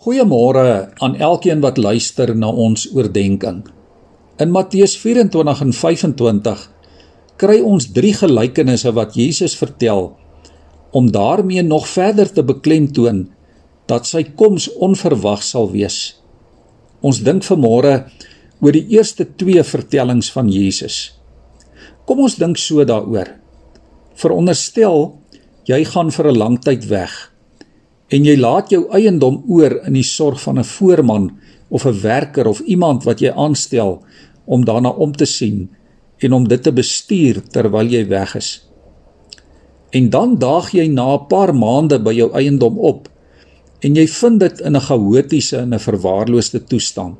Goeiemôre aan elkeen wat luister na ons oordeenking. In Matteus 24 en 25 kry ons drie gelykenisse wat Jesus vertel om daarmee nog verder te beklemtoon dat sy koms onverwags sal wees. Ons dink vanmôre oor die eerste twee vertellings van Jesus. Kom ons dink so daaroor. Veronderstel jy gaan vir 'n lang tyd weg en jy laat jou eiendom oor in die sorg van 'n voorman of 'n werker of iemand wat jy aanstel om daarna om te sien en om dit te bestuur terwyl jy weg is. En dan daag jy na 'n paar maande by jou eiendom op en jy vind dit in 'n chaotiese en 'n verwaarloosde toestand.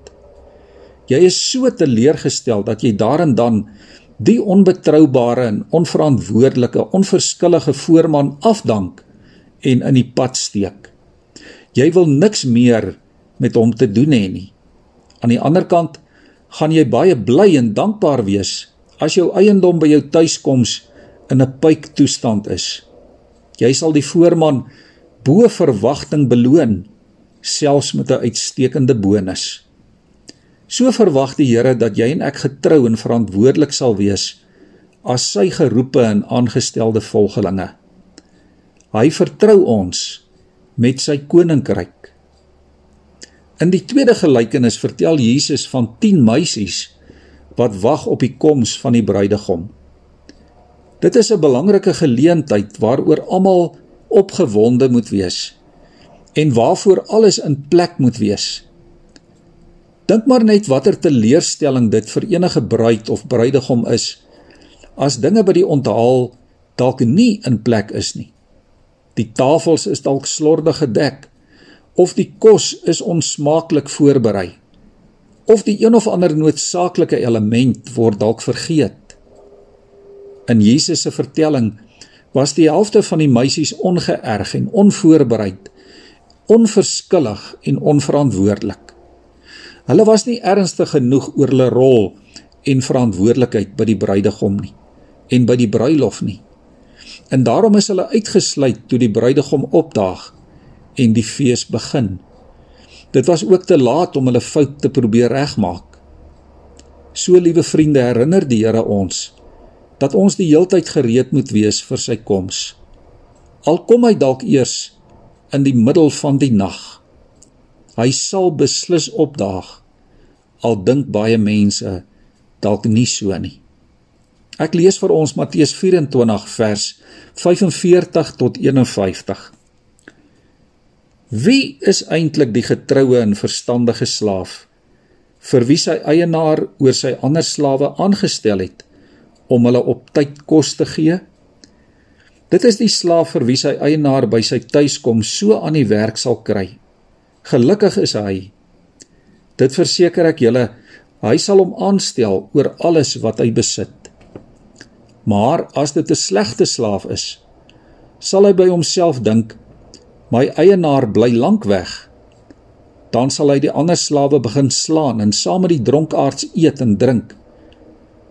Jy is so teleurgestel dat jy daarin dan die onbetroubare en onverantwoordelike, onverskillige voorman afdank en in die pad steek. Jy wil niks meer met hom te doen hê nie. Aan die ander kant gaan jy baie bly en dankbaar wees as jou eiendom by jou tuiskoms in 'n pyk toestand is. Jy sal die voorman bo verwagting beloon selfs met 'n uitstekende bonus. So verwag die Here dat jy en ek getrou en verantwoordelik sal wees as sy geroepe en aangestelde volgelinge. Hy vertrou ons met sy koninkryk. In die tweede gelykenis vertel Jesus van 10 meisies wat wag op die koms van die bruidegom. Dit is 'n belangrike geleentheid waaroor almal opgewonde moet wees en waarvoor alles in plek moet wees. Dink maar net watter teleurstelling dit vir enige bruid of bruidegom is as dinge by die onthaal dalk nie in plek is nie. Die tafels is dalk slordig gedek of die kos is onsmaaklik voorberei of die een of ander noodsaaklike element word dalk vergeet. In Jesus se vertelling was die helfte van die meisies ongeërg en onvoorbereid, onverskillig en onverantwoordelik. Hulle was nie ernstig genoeg oor hulle rol en verantwoordelikheid by die bruidegom nie en by die bruilof nie. En daarom is hulle uitgesluit toe die bruidegom opdaag en die fees begin. Dit was ook te laat om hulle fout te probeer regmaak. So liewe vriende, herinner die Here ons dat ons die heeltyd gereed moet wees vir sy koms. Al kom hy dalk eers in die middel van die nag. Hy sal beslis opdaag. Al dink baie mense dalk nie so nie. Ek lees vir ons Matteus 24 vers 45 tot 51. Wie is eintlik die getroue en verstandige slaaf vir wie sy eienaar oor sy ander slawe aangestel het om hulle op tyd kos te gee? Dit is die slaaf vir wie sy eienaar by sy tuiskom so aan die werk sal kry. Gelukkig is hy. Dit verseker ek julle, hy sal hom aanstel oor alles wat hy besit. Maar as dit 'n slegte slaaf is, sal hy by homself dink: "My eienaar bly lank weg." Dan sal hy die ander slawe begin slaan en saam met die dronkaards eet en drink.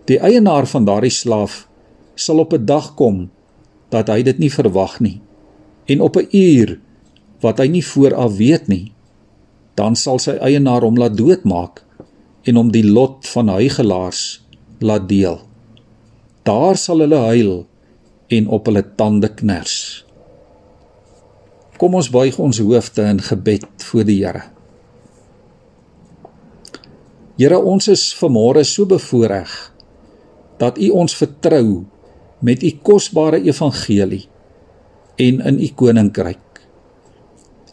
Die eienaar van daardie slaaf sal op 'n dag kom dat hy dit nie verwag nie en op 'n uur wat hy nie vooraf weet nie. Dan sal sy eienaar hom laat doodmaak en hom die lot van huigelaars laat deel. Daar sal hulle huil en op hulle tande kners. Kom ons buig ons hoofde in gebed voor die Here. Here, ons is vanmôre so bevoorreg dat U ons vertrou met U kosbare evangelie en in U koninkryk.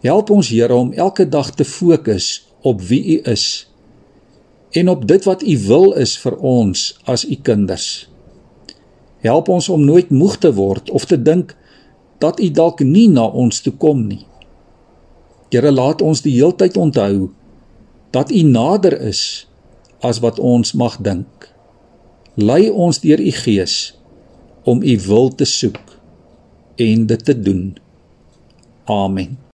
Help ons Here om elke dag te fokus op wie U is en op dit wat U wil is vir ons as U kinders. Help ons om nooit moeg te word of te dink dat U dalk nie na ons toe kom nie. Here laat ons die heeltyd onthou dat U nader is as wat ons mag dink. Lei ons deur U Gees om U wil te soek en dit te doen. Amen.